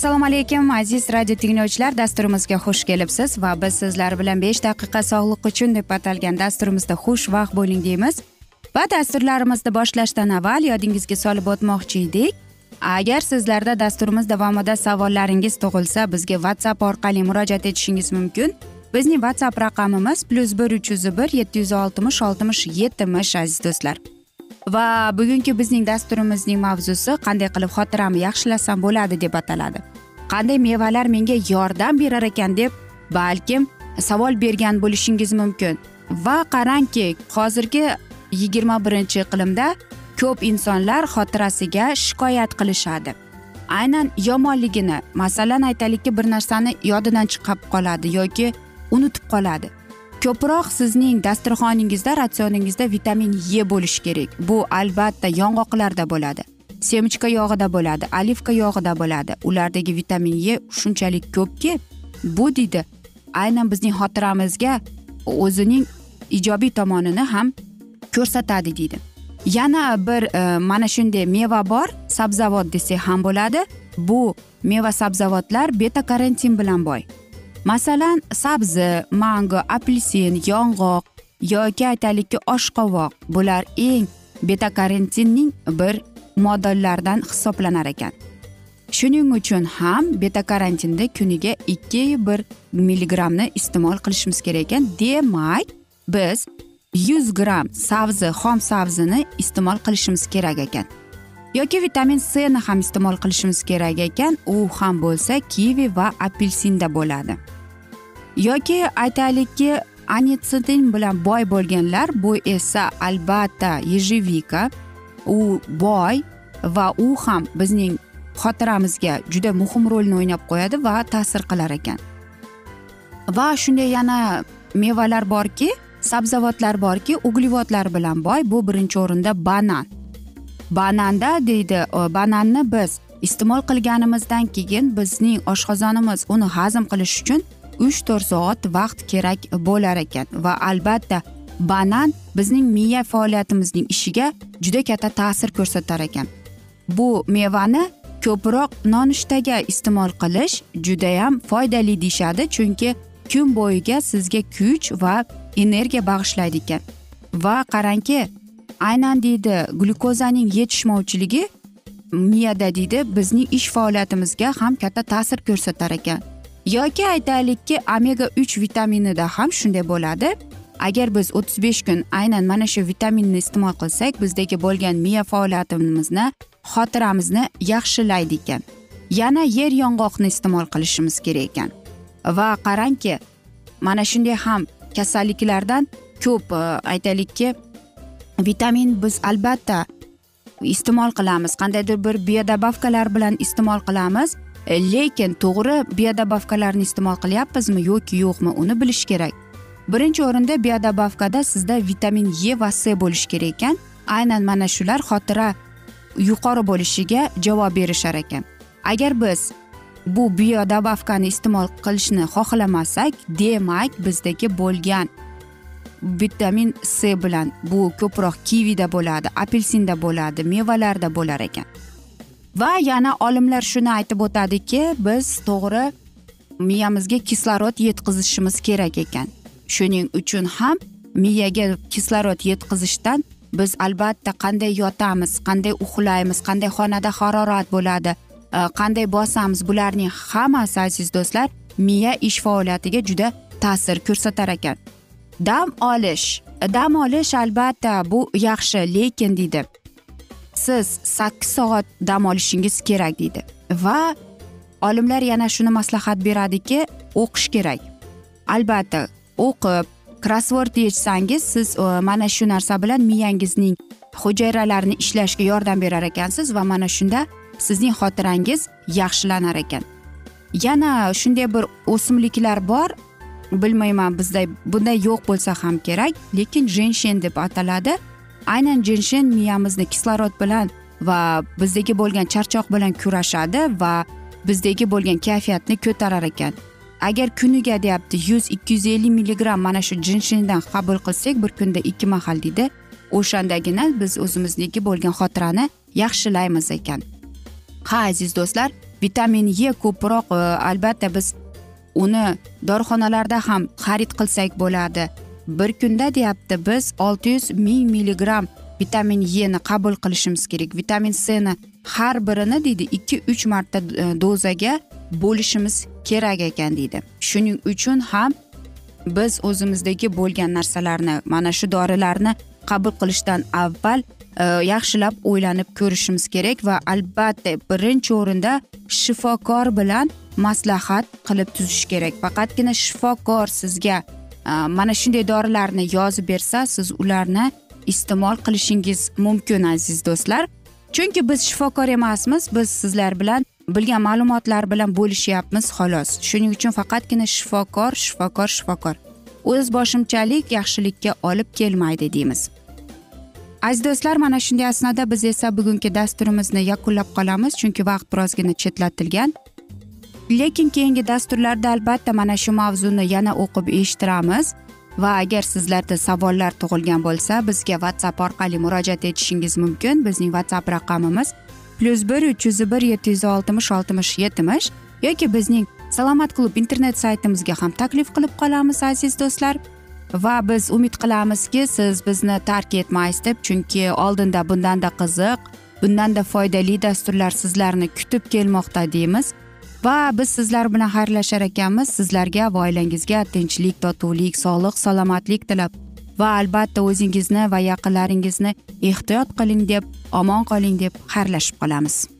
assalomu alaykum aziz radio tinglovchilar. Dasturimizga xush kelibsiz va biz sizlar bilan besh daqiqa sog'liq uchun deb atalgan dasturimizda xushvaqt bo'ling deymiz. Va dasturlarimizni boshlashdan avval yodingizga solib o'tmoqchi edik agar sizlarda dasturimiz davomida savollaringiz tug'ilsa bizga whatsapp orqali murojaat etishingiz mumkin. Bizning whatsapp raqamimiz plyus bir uch yuz bir yetti yuz oltmish oltmish yetmish aziz do'stlar. Va bugungi bizning dasturimizning mavzusi qanday qilib xotiramni yaxshilasam bo'ladi deb ataladi. Qanday mevalar menga yordam berar ekan deb balkim savol bergan bo'lishingiz mumkin. Va qarangki hozirgi yigirma birinchi iqlimda ko'p insonlar xotirasiga shikoyat qilishadi. Aynan yomonligini masalan aytaylikki bir narsani yodidan chiqib qoladi yoki unutib qoladi. Ko'proq sizning dasturxoningizda ratsioningizda vitamin e bo'lishi kerak. Bu albatta yong'oqlarda bo'ladi. Semichka yog'ida bo'ladi olivka yog'ida bo'ladi. Ulardagi vitamin e shunchalik ko'pki bu deydi. Aynan bizning xotiramizga o'zining ijobiy tomonini ham ko'rsatadi deydi. Yana bir e, mana shunday meva bor sabzavot desak ham bo'ladi. Bu meva sabzavotlar beta karantin bilan boy. Masalan sabzi mango apelsin yong'oq yoki aytaylikki oshqovoq. Bular eng beta karantinning bir moddalaridan hisoblanar ekan. Shuning uchun ham beta karantinda kuniga ikki bir milligramni iste'mol qilishimiz kerak ekan. Demak biz yuz gramm sabzi xom sabzini iste'mol qilishimiz kerak ekan. Yoki vitamin c ni ham iste'mol qilishimiz kerak ekan. U ham bo'lsa kivi va apelsinda bo'ladi. Yoki aytaylikki anitsidin bilan boy bo'lganlar bu esa albatta ежевика u boy va u ham bizning xotiramizga juda muhim rolni o'ynab qo'yadi va ta'sir qilar ekan. Va shunday yana mevalar borki sabzavotlar borki uglevodlar bilan boy. Bu birinchi o'rinda banan. Bananda deydi bananni biz iste'mol qilganimizdan keyin bizning oshqozonimiz uni hazm qilish uchun uch to'rt soat vaqt kerak bo'lar ekan va albatta banan bizning miya faoliyatimizning ishiga juda katta ta'sir ko'rsatar ekan. Bu mevani ko'proq nonushtaga iste'mol qilish judayam foydali deyishadi chunki kun bo'yiga sizga kuch va energiya bag'ishlaydi ekan. Va qarangki aynan deydi glyukozaning yetishmovchiligi miyada deydi bizning ish faoliyatimizga ham katta ta'sir ko'rsatar ekan. Yoki aytaylikki omega uch vitaminida ham shunday bo'ladi. Agar biz o'ttiz besh kun aynan mana shu vitaminni iste'mol qilsak bizdagi bo'lgan miya faoliyatimizni xotiramizni yaxshilaydi ekan. Yana yer yong'oqni iste'mol qilishimiz kerak ekan. Va qarangki mana shunday ham kasalliklardan ko'p e, aytaylikki vitamin biz albatta iste'mol qilamiz. Qandaydir bir biodobavkalar bilan iste'mol qilamiz. E, lekin to'g'ri biodobavkalarni iste'mol qilyapmizmi yoki yo'qmi uni bilish kerak. Birinchi o'rinda biodobavkada sizda vitamin e va c bo'lishi kerak ekan. Aynan mana shular xotira yuqori bo'lishiga javob berishar ekan. Agar biz bu biodobavkani iste'mol qilishni xohlamasak demak bizdagi bo'lgan vitamin c bilan bu ko'proq kivida bo'ladi apelsinda bo'ladi mevalarda bo'lar ekan. Va yana olimlar shuni aytib o'tadiki biz to'g'ri miyamizga kislorod yetkazishimiz kerak ekan. Shuning uchun ham miyaga kislorod yetkazishdan biz albatta qanday yotamiz qanday uxlaymiz qanday xonada harorat bo'ladi e, qanday bosamiz bularning hammasi aziz do'stlar miya ish faoliyatiga juda ta'sir ko'rsatar ekan. Dam olish. Dam olish albatta bu yaxshi lekin deydi. Siz sakkiz soat dam olishingiz kerak deydi. Va olimlar yana shuni maslahat beradiki o'qish kerak. Albatta o'qib krossvord yechsangiz siz e, mana shu narsa bilan miyangizning hujayralarini ishlashga yordam berar ekansiz va mana shunda sizning xotirangiz yaxshilanar ekan. Yana shunday bir o'simliklar bor. Bilmayman bizda bunday yo'q bo'lsa ham kerak lekin jenshen deb ataladi. Aynan jenshen miyamizni kislorod bilan va bizdagi bo'lgan charchoq bilan kurashadi va bizdagi bo'lgan kayfiyatni ko'tarar ekan. Agar kuniga deyapti yuz ikki yuz ellik milligramm mana shu jinshindan qabul qilsak bir kunda ikki mahal deydi. O'shandagina biz o'zimizniki bo'lgan xotirani yaxshilaymiz ekan. Ha aziz do'stlar vitamin e ko'proq albatta biz uni dorixonalarda ham xarid qilsak bo'ladi. Bir kunda deyapti biz olti yuz ming milligramm vitamin e ni qabul qilishimiz kerak. Vitamin c ni har birini deydi ikki uch marta e, dozaga bo'lishimiz kerak ekan deydi. Shuning uchun ham biz o'zimizdagi bo'lgan narsalarni mana shu dorilarni qabul qilishdan avval Э, yaxshilab o'ylanib ko'rishimiz kerak va albatta birinchi o'rinda shifokor bilan maslahat qilib tuzish kerak. Faqatgina shifokor sizga e, mana shunday dorilarni yozib bersa siz ularni iste'mol qilishingiz mumkin aziz do'stlar. Chunki biz shifokor emasmiz biz sizlar bilan bilgan ma'lumotlar bilan bo'lishyapmiz xolos. Shuning uchun faqatgina shifokor shifokor shifokor. O'z boshimchalik yaxshilikka olib kelmaydi deymiz. Aziz do'stlar mana shunday asnoda biz esa bugungi dasturimizni yakunlab qolamiz chunki vaqt birozgina chetlatilgan. Lekin keyingi dasturlarda albatta mana shu mavzuni yana o'qib eshittiramiz. Va agar sizlarda savollar tug'ilgan bo'lsa bizga whatsapp orqali murojaat etishingiz mumkin. Bizning whatsapp raqamimiz plyus bir uch yuz bir yetti yuz oltmish oltmish yetmish yoki bizning salomat klub internet saytimizga ham taklif qilib qolamiz aziz do'stlar. Va biz umid qilamizki siz bizni tark etmaysiz deb chunki oldinda bundanda qiziq bundanda foydali dasturlar sizlarni kutib kelmoqda deymiz. Va biz sizlar bilan xayrlashar ekanmiz. Sizlarga va oilangizga tinchlik totuvlik sog'lik salomatlik tilab. Va albatta o'zingizni va yaqinlaringizni ehtiyot qiling deb omon qoling deb xayrlashib qolamiz.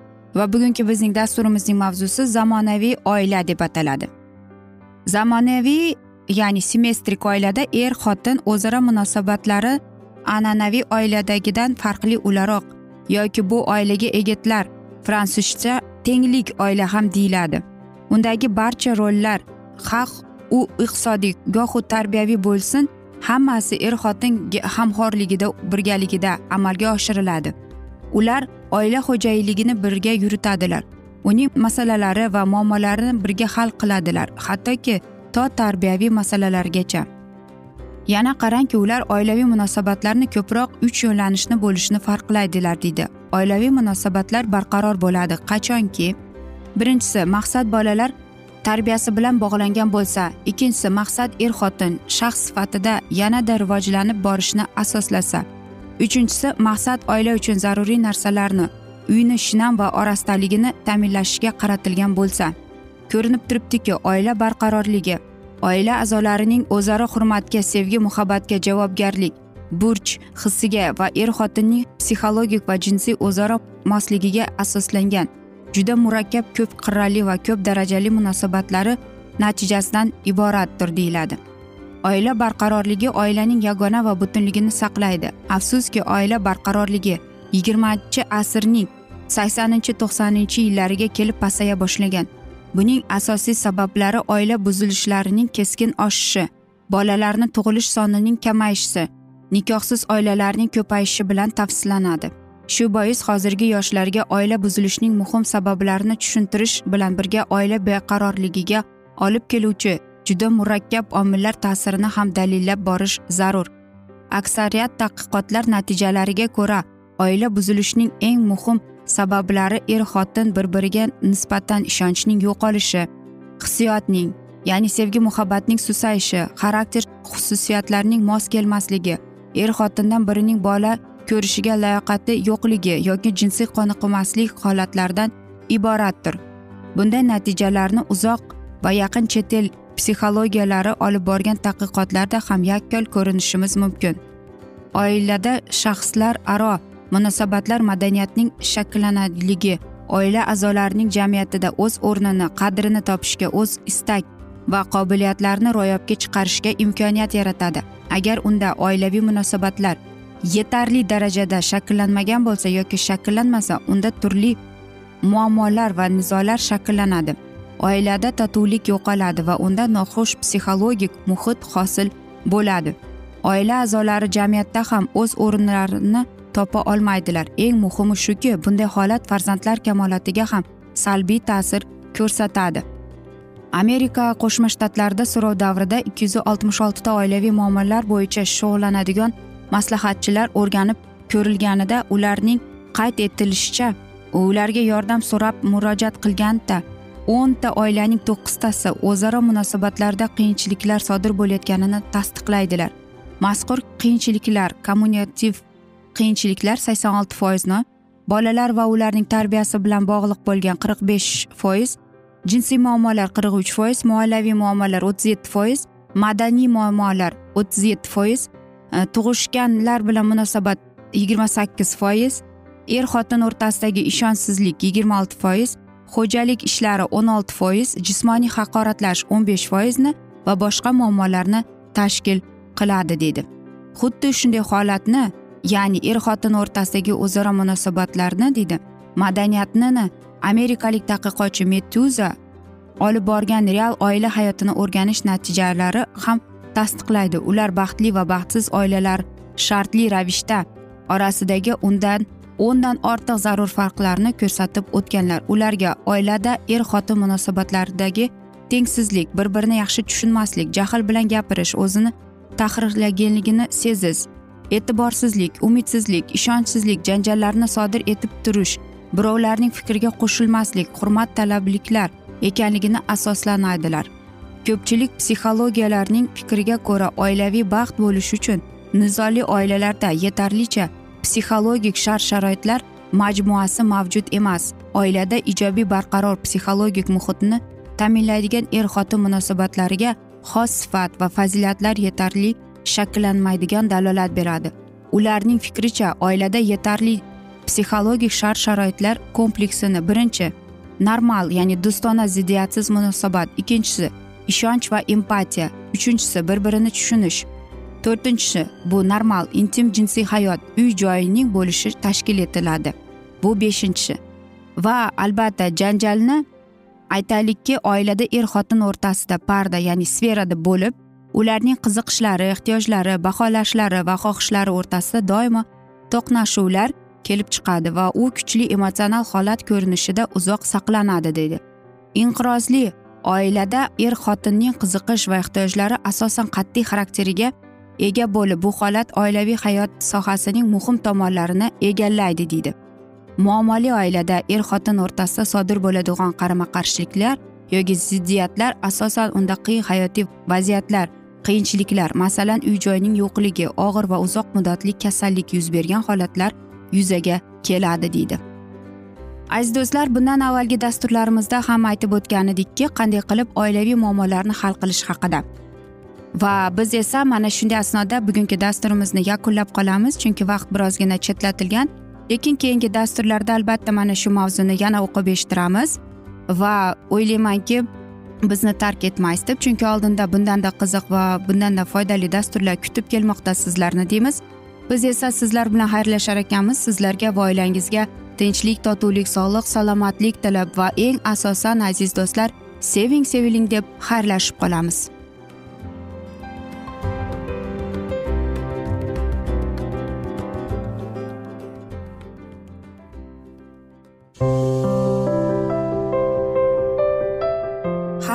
Va bugungi bizning dasturimizning mavzusi zamonaviy oila deb ataladi. Zamonaviy ya'ni simmetrik oilada er xotin o'zaro munosabatlari an'anaviy oiladagidan farqli o'laroq yoki bu oilaga egitlar. Fransuzcha tenglik oila ham deyiladi. Undagi barcha rollar haq u iqtisodiy gohu tarbiyaviy bo'lsin hammasi er xotin hamxo'rligida birgaligida amalga oshiriladi. Ular oila xo'jayinligini birga yuritadilar. Uning masalalari va muammolarini birga hal qiladilar hattoki to tarbiyaviy masalalargacha. Yana qarangki ular oilaviy munosabatlarni ko'proq uch yo'nalishni bo'lishni farqlaydilar deydi. Oilaviy munosabatlar barqaror bo'ladi. Qachonki? Birinchisi maqsad bolalar tarbiyasi bilan bog'langan bo'lsa ikkinchisi maqsad er xotin shaxs sifatida yanada rivojlanib borishni asoslasa. Uchinchisi maqsad oila uchun zaruriy narsalarni uyni shinam va orastaligini ta'minlashga qaratilgan bo'lsa. Ko'rinib turibdiki oila barqarorligi oila a'zolarining o'zaro hurmatga sevgi muhabbatga javobgarlik burch hissiga va er xotinning psixologik va jinsiy o'zaro mosligiga asoslangan juda murakkab ko'p qirrali va ko'p darajali munosabatlari natijasidan iboratdir deyiladi. Oila barqarorligi oilaning yagona va butunligini saqlaydi. Afsuski oila barqarorligi yigirmanchi asrning saksoninchi to'qsoninchi yillariga kelib pasaya boshlagan. Buning asosiy sabablari oila buzilishlarining keskin oshishi bolalarni tug'ilish sonining kamayishi nikohsiz oilalarning ko'payishi bilan tavsiflanadi shu bois hozirgi yoshlarga oila buzilishining muhim sabablarini tushuntirish bilan birga oila beqarorligiga olib keluvchi juda murakkab omillar ta'sirini ham dalillab borish zarur. Aksariyat tadqiqotlar natijalariga ko'ra oila buzilishining eng muhim sabablari er xotin bir biriga nisbatan ishonchning yo'qolishi hissiyotning ya'ni sevgi muhabbatning susayishi xarakter xususiyatlarining mos kelmasligi er xotindan birining bola ko'rishiga layoqati yo'qligi yoki jinsiy qoniqmaslik holatlaridan iboratdir. Bunday natijalarni uzoq va yaqin chet el psixologiyalari olib borgan tadqiqotlarda ham yakkol ko'rinishimiz mumkin. Oilada shaxslar aro munosabatlar madaniyatning shakllanadiligi oila a'zolarining jamiyatida o'z o'rnini qadrini topishga o'z istak va qobiliyatlarini ro'yobga chiqarishga imkoniyat yaratadi. Agar unda oilaviy munosabatlar yetarli darajada shakllanmagan bo'lsa yoki shakllanmasa unda turli muammolar va nizolar shakllanadi. Oilada totuvlik yo'qoladi va unda noxush psixologik muhit hosil bo'ladi. Oila a'zolari jamiyatda ham o'z o'rinlarini topa olmaydilar. Eng muhimi shuki bunday holat farzandlar kamolotiga ham salbiy ta'sir ko'rsatadi. Amerika qo'shma shtatlarida so'rov davrida ikki yuz oltmish oltita oilaviy muammolar bo'yicha shug'ullanadigan maslahatchilar o'rganib ko'rilganida ularning qayd etilishicha ularga yordam so'rab murojaat qilganda o'nta oilaning to'qqiztasi o'zaro munosabatlarda qiyinchiliklar sodir bo'layotganini tasdiqlaydilar. Mazkur qiyinchiliklar kommunikativ qiyinchiliklar sakson olti foizni bolalar va ularning tarbiyasi bilan bog'liq bo'lgan qirq besh foiz jinsiy muammolar qirq uch foiz moliyaviy muammolar o'ttiz yetti foiz madaniy muammolar o'ttiz yetti foiz e, tug'ishganlar bilan munosabat yigirma sakkiz foiz er xotin o'rtasidagi ishonchsizlik yigirma olti foiz xo'jalik ishlari o'n olti foiz jismoniy haqoratlash o'n besh foizni va boshqa muammolarni tashkil qiladi deydi. Xuddi shunday holatni ya'ni er xotin o'rtasidagi o'zaro munosabatlarni deydi. Madaniyatni amerikalik tadqiqotchi metuza olib borgan real oila hayotini o'rganish natijalari ham tasdiqlaydi. Ular baxtli va baxtsiz oilalar shartli ravishda orasidagi undan o'ndan ortiq zarur farqlarni ko'rsatib o'tganlar. Ularga oilada er xotin munosabatlaridagi tengsizlik bir birini yaxshi tushunmaslik jahl bilan gapirish o'zini tahrirlaganligini sezish e'tiborsizlik umidsizlik ishonchsizlik janjallarni sodir etib turish birovlarning fikriga qo'shilmaslik hurmat talabliklar ekanligini asoslanadilar. Ko'pchilik psixologiyalarning fikriga ko'ra oilaviy baxt bo'lishi uchun nizoli oilalarda yetarlicha psixologik shart sharoitlar majmuasi mavjud emas. Oilada ijobiy barqaror psixologik muhitni ta'minlaydigan er xotin munosabatlariga xos sifat va fazilatlar yetarli shakllanmaydigan dalolat beradi. Ularning fikricha oilada yetarli psixologik shart sharoitlar kompleksini birinchi normal ya'ni do'stona ziddiyatsiz munosabat ikkinchisi ishonch va empatiya uchinchisi bir birini tushunish to'rtinchisi bu normal intim jinsiy hayot uy joyining bo'lishi tashkil etiladi. Bu beshinchisi. Va albatta janjalni aytaylikki oilada er xotin o'rtasida parda ya'ni sferada bo'lib ularning qiziqishlari ehtiyojlari baholashlari va xohishlari o'rtasida doimo to'qnashuvlar kelib chiqadi va u kuchli emotsional holat ko'rinishida uzoq saqlanadi deydi inqirozli oilada er xotinning qiziqish va ehtiyojlari asosan qat'iy xarakteriga ega bo'lib bu holat oilaviy hayot sohasining muhim tomonlarini egallaydi deydi. Muammoli oilada er xotin o'rtasida sodir bo'ladigan qarama qarshiliklar yoki ziddiyatlar asosan unda qiyin hayotiy vaziyatlar qiyinchiliklar masalan uy joyning yo'qligi og'ir va uzoq muddatli kasallik yuz bergan holatlar yuzaga keladi deydi. Aziz do'stlar bundan avvalgi dasturlarimizda ham aytib o'tgan edikki qanday qilib oilaviy muammolarni hal qilish haqida va biz esa mana shunday asnoda bugungi dasturimizni yakunlab qolamiz chunki vaqt birozgina chetlatilgan. Lekin keyingi dasturlarda albatta mana shu mavzuni yana o'qib eshittiramiz. Va o'ylaymanki bizni tark etmaysiz deb chunki oldinda bundanda qiziq va bundanda foydali dasturlar kutib kelmoqda sizlarni deymiz. Biz esa sizlar bilan xayrlashar ekanmiz. Sizlarga va oilangizga tinchlik totuvlik sog'lik salomatlik tilab va eng asosan aziz do'stlar seving seviling deb xayrlashib qolamiz.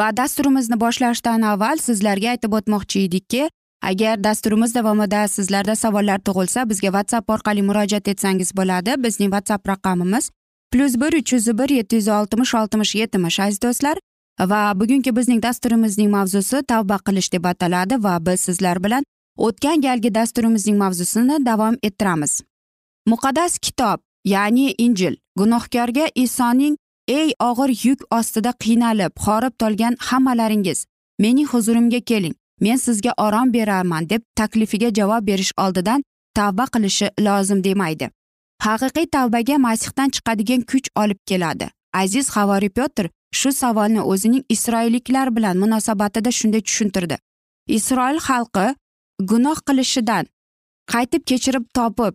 Va dasturimizni boshlashdan avval sizlarga aytib o'tmoqchi edikki agar dasturimiz davomida sizlarda savollar tug'ilsa bizga whatsapp orqali murojaat etsangiz bo'ladi. Bizning whatsapp raqamimiz plyus bir uch yuz bir yetti yuz oltmish oltmish yetmish aziz do'stlar va bugungi bizning dasturimizning mavzusi tavba qilish deb ataladi va biz sizlar bilan o'tgan galgi dasturimizning mavzusini davom ettiramiz. Muqaddas kitob ya'ni injil gunohkorga isoning ey og'ir yuk ostida qiynalib horib tolgan hammalaringiz mening huzurimga keling. Men sizga orom beraman deb taklifiga javob berish oldidan tavba qilishi lozim demaydi. Haqiqiy tavbaga masihdan chiqadigan kuch olib keladi. Aziz havoriy petr shu savolni o'zining isroilliklar bilan munosabatida shunday tushuntirdi. Isroil xalqi gunoh qilishidan qaytib kechirib topib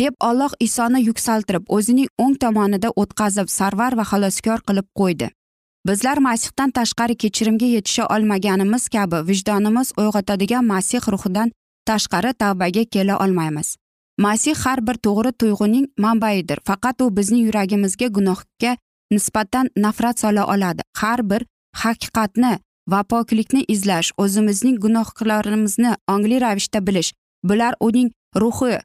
deb olloh isoni yuksaltirib o'zining o'ng tomonida o'tkazib sarvar va xaloskor qilib qo'ydi. Bizlar masihdan tashqari kechirimga yetisha olmaganimiz kabi vijdonimiz uyg'otadigan masih ruhidan tashqari tavbaga kela olmaymiz. Masih har bir to'g'ri tuyg'uning manbaidir faqat u bizning yuragimizga gunohga nisbatan nafrat sola oladi. Har bir haqiqatni va poklikni izlash o'zimizning gunohlarimizni ongli ravishda bilish bular uning ruhi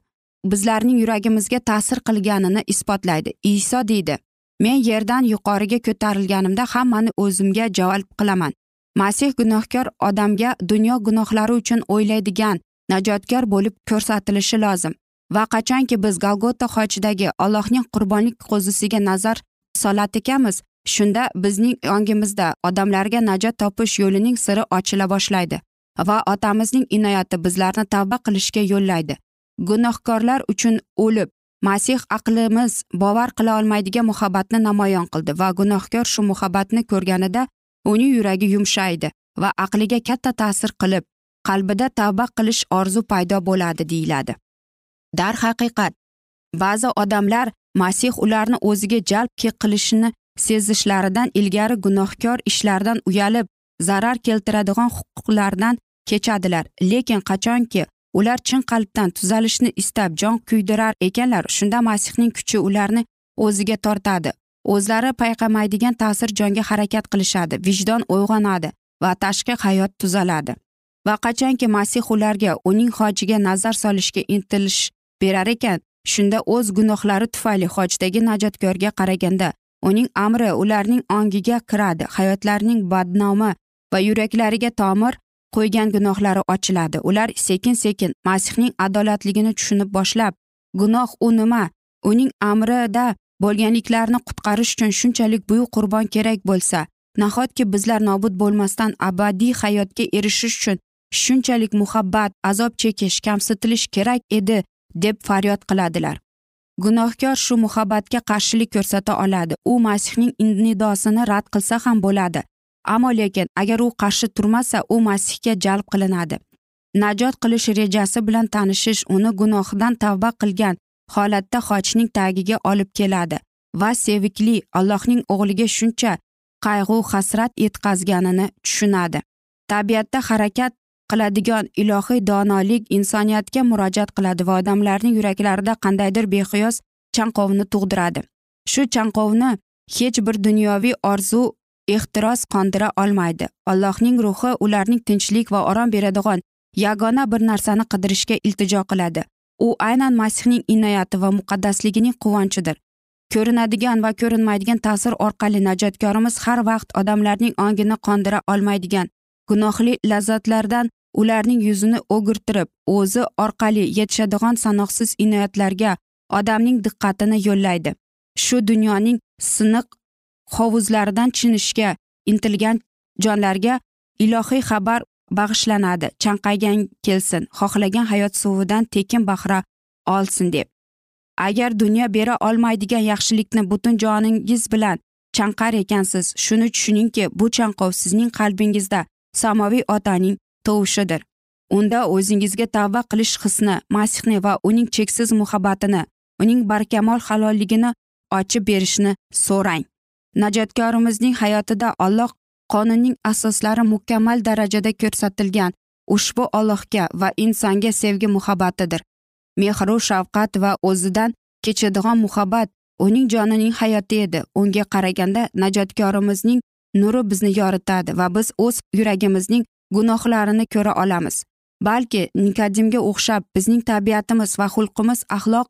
bizlarning yuragimizga ta'sir qilganini isbotlaydi. Iso deydi men yerdan yuqoriga ko'tarilganimda hammani o'zimga jalb qilaman. Masih gunohkor odamga dunyo gunohlari uchun o'ylaydigan najotkor bo'lib ko'rsatilishi lozim. Va qachonki biz galgota xochidagi allohning qurbonlik qo'zisiga nazar solar ekanmiz shunda bizning ongimizda odamlarga najot topish yo'lining siri ochila boshlaydi va otamizning inoyati bizlarni tavba qilishga yo'llaydi. Gunohkorlar uchun o'lib masih aqlimiz bovar qila olmaydigan muhabbatni namoyon qildi va gunohkor shu muhabbatni ko'rganida uning yuragi yumshaydi va aqliga katta ta'sir qilib qalbida tavba qilish orzu paydo bo'ladi deyiladi. Darhaqiqat ba'zi odamlar masih ularni o'ziga jalb qilishini sezishlaridan ilgari gunohkor ishlardan uyalib zarar keltiradigan huquqlardan kechadilar. Lekin qachonki ular chin qalbdan tuzalishni istab jon kuydirar ekanlar. Shunda masihning kuchi ularni o'ziga tortadi. O'zlari payqamaydigan ta'sir jonga harakat qilishadi vijdon uyg'onadi va tashqi hayot tuzaladi. Va qachonki masih ularga uning hojiga nazar solishga intilish berar ekan shunda o'z gunohlari tufayli hojdagi najotkorga qaraganda uning amri ularning ongiga kiradi hayotlarining badnomi va yuraklariga tomir qo'ygan gunohlari ochiladi. Ular sekin sekin masihning adolatligini tushunib boshlab gunoh u nima? Uning amrida bo'lganliklarini qutqarish uchun shunchalik buyuk qurbon kerak bo'lsa nahotki bizlar nobud bo'lmasdan abadiy hayotga erishish uchun shunchalik muhabbat azob chekish kamsitilish kerak edi deb faryod qiladilar. Gunohkor shu muhabbatga qarshilik ko'rsata oladi. U masihning nidosini rad qilsa ham bo'ladi. Ammo lekin agar u qarshi turmasa u masihga jalb qilinadi. Najot qilish rejasi bilan tanishish uni gunohidan tavba qilgan holatda xochning tagiga olib keladi va sevikli allohning o'g'liga shuncha qayg'u hasrat yetkazganini tushunadi. Tabiatda harakat qiladigan ilohiy donolik insoniyatga murojaat qiladi va odamlarning yuraklarida qandaydir beqiyos chanqovni tug'diradi. Shu chanqovni hech bir dunyoviy orzu ehtiros qondira olmaydi. Allohning ruhi ularning tinchlik va orom beradigan yagona bir narsani qidirishga iltijo qiladi. U aynan masihning inoyati va muqaddasligining quvonchidir. Ko'rinadigan va ko'rinmaydigan ta'sir orqali najotkorimiz har vaqt odamlarning ongini qondira olmaydigan gunohli lazzatlardan ularning yuzini o'girtirib o'zi orqali yetishadigan sanoqsiz inoyatlarga odamning diqqatini yo'llaydi. Shu dunyoning siniq hovuzlaridan chinishga intilgan jonlarga ilohiy xabar bag'ishlanadi. Chanqagan kelsin xohlagan hayot suvidan tekin bahra olsin deb. Agar dunyo bera olmaydigan yaxshilikni butun joningiz bilan chanqar ekansiz shuni tushuningki bu chanqov sizning qalbingizda samoviy otaning tovushidir unda o'zingizga tavba qilish hisni masihni va uning cheksiz muhabbatini uning barkamol halolligini ochib berishni so'rang. Najotkorimizning hayotida olloh qonunning asoslari mukammal darajada ko'rsatilgan ushbu ollohga va insonga sevgi muhabbatidir. Mehru shafqat va o'zidan kechadigan muhabbat uning jonining hayoti edi. Unga qaraganda najotkorimizning nuri bizni yoritadi va biz o'z yuragimizning gunohlarini ko'ra olamiz. Balki nikadimga o'xshab bizning tabiatimiz va xulqimiz axloq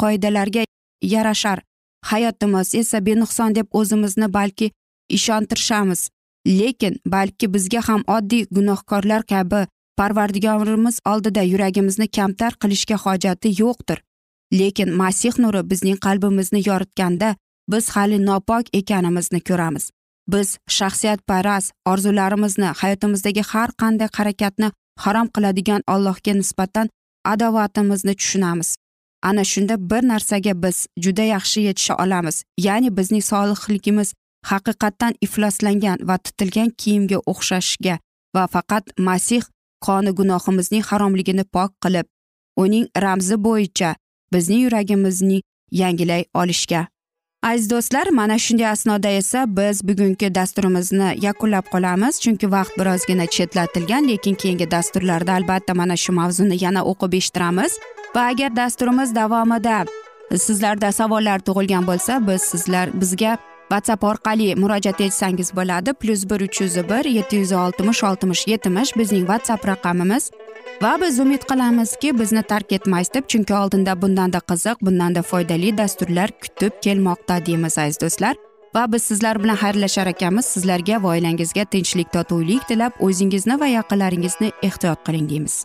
qoidalarga yarashar. Hayotimiz esa benuqson deb o'zimizni balki ishontirishamiz. Lekin balki bizga ham oddiy gunohkorlar kabi parvardigorimiz oldida yuragimizni kamtar qilishga hojati yo'qdir. Lekin masih nuri bizning qalbimizni yoritganda biz hali nopok ekanimizni ko'ramiz. Biz shaxsiyatparast orzularimizni hayotimizdagi har qanday harakatni harom qiladigan allohga nisbatan adovatimizni tushunamiz. Ana shunda bir narsaga biz juda yaxshi yetisha olamiz. Ya'ni bizning solihligimiz haqiqatdan ifloslangan va tutilgan kiyimga o'xshashga va faqat masih qoni gunohimizning haromligini pok qilib uning ramzi bo'yicha bizning yuragimizni yangilay olishga. Aziz do'stlar mana shunday asnoda esa biz bugungi dasturimizni yakunlab qolamiz. Chunki vaqt birozgina chetlatilgan lekin keyingi dasturlarda albatta mana shu mavzuni yana o'qib eshittiramiz. Va agar dasturimiz davomida sizlarda savollar tug'ilgan bo'lsa biz sizlar bizga whatsapp orqali murojaat etsangiz bo'ladi. Plyus bir uch yuz bir yetti yuz oltmish oltmish yetmish bizning whatsapp raqamimiz. Va biz umid qilamizki bizni tark etmaysiz deb chunki oldinda bundanda qiziq bundanda foydali dasturlar kutib kelmoqda deymiz aziz do'stlar. Va biz sizlar bilan xayrlashar ekanmiz. Sizlarga va oilangizga tinchlik totuvlik tilab o'zingizni va yaqinlaringizni ehtiyot qiling deymiz.